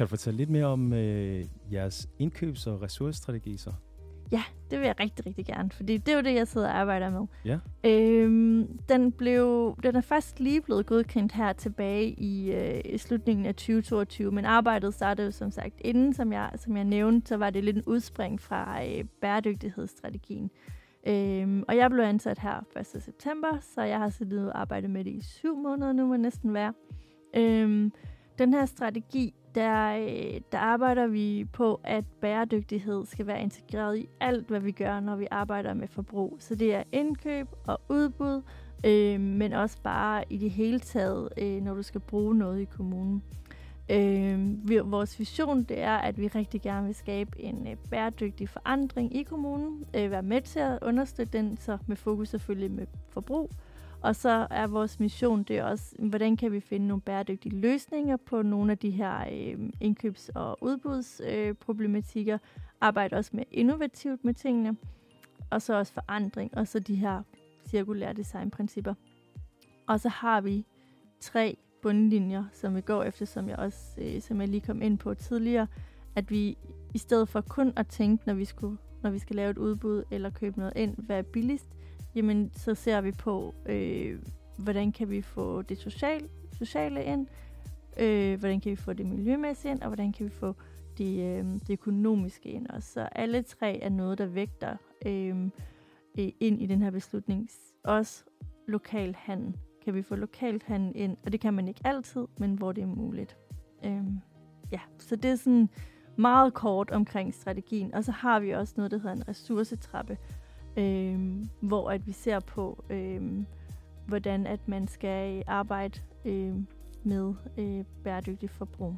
Kan du fortælle lidt mere om øh, jeres indkøbs- og ressourcestrategi så? Ja, det vil jeg rigtig, rigtig gerne, fordi det er jo det, jeg sidder og arbejder med. Ja. Øhm, den, blev, den er først lige blevet godkendt her tilbage i, øh, i slutningen af 2022, men arbejdet startede jo som sagt inden, som jeg, som jeg nævnte, så var det lidt en udspring fra øh, bæredygtighedsstrategien. Øhm, og jeg blev ansat her 1. september, så jeg har siddet og arbejdet med det i syv måneder nu, må næsten være. Øhm, den her strategi der, øh, der arbejder vi på, at bæredygtighed skal være integreret i alt, hvad vi gør, når vi arbejder med forbrug. Så det er indkøb og udbud, øh, men også bare i det hele taget, øh, når du skal bruge noget i kommunen. Øh, vi, vores vision det er, at vi rigtig gerne vil skabe en øh, bæredygtig forandring i kommunen, øh, være med til at understøtte den, så med fokus selvfølgelig med forbrug, og så er vores mission det er også, hvordan kan vi finde nogle bæredygtige løsninger på nogle af de her øh, indkøbs- og udbudsproblematikker. Øh, Arbejde også med innovativt med tingene. Og så også forandring, og så de her cirkulære designprincipper. Og så har vi tre bundlinjer, som vi går efter, som jeg også øh, som jeg lige kom ind på tidligere, at vi i stedet for kun at tænke, når vi, skulle, når vi skal lave et udbud eller købe noget ind, hvad er billigst, jamen så ser vi på, øh, hvordan kan vi få det sociale, sociale ind, øh, hvordan kan vi få det miljømæssige ind, og hvordan kan vi få det, øh, det økonomiske ind også. Så alle tre er noget, der vægter øh, ind i den her beslutning. Også lokal handel. Kan vi få lokalt handel ind? Og det kan man ikke altid, men hvor det er muligt. Øh, ja, så det er sådan meget kort omkring strategien. Og så har vi også noget, der hedder en ressourcetrappe, øh, hvor at vi ser på, øh, hvordan at man skal arbejde øh, med øh, bæredygtig forbrug.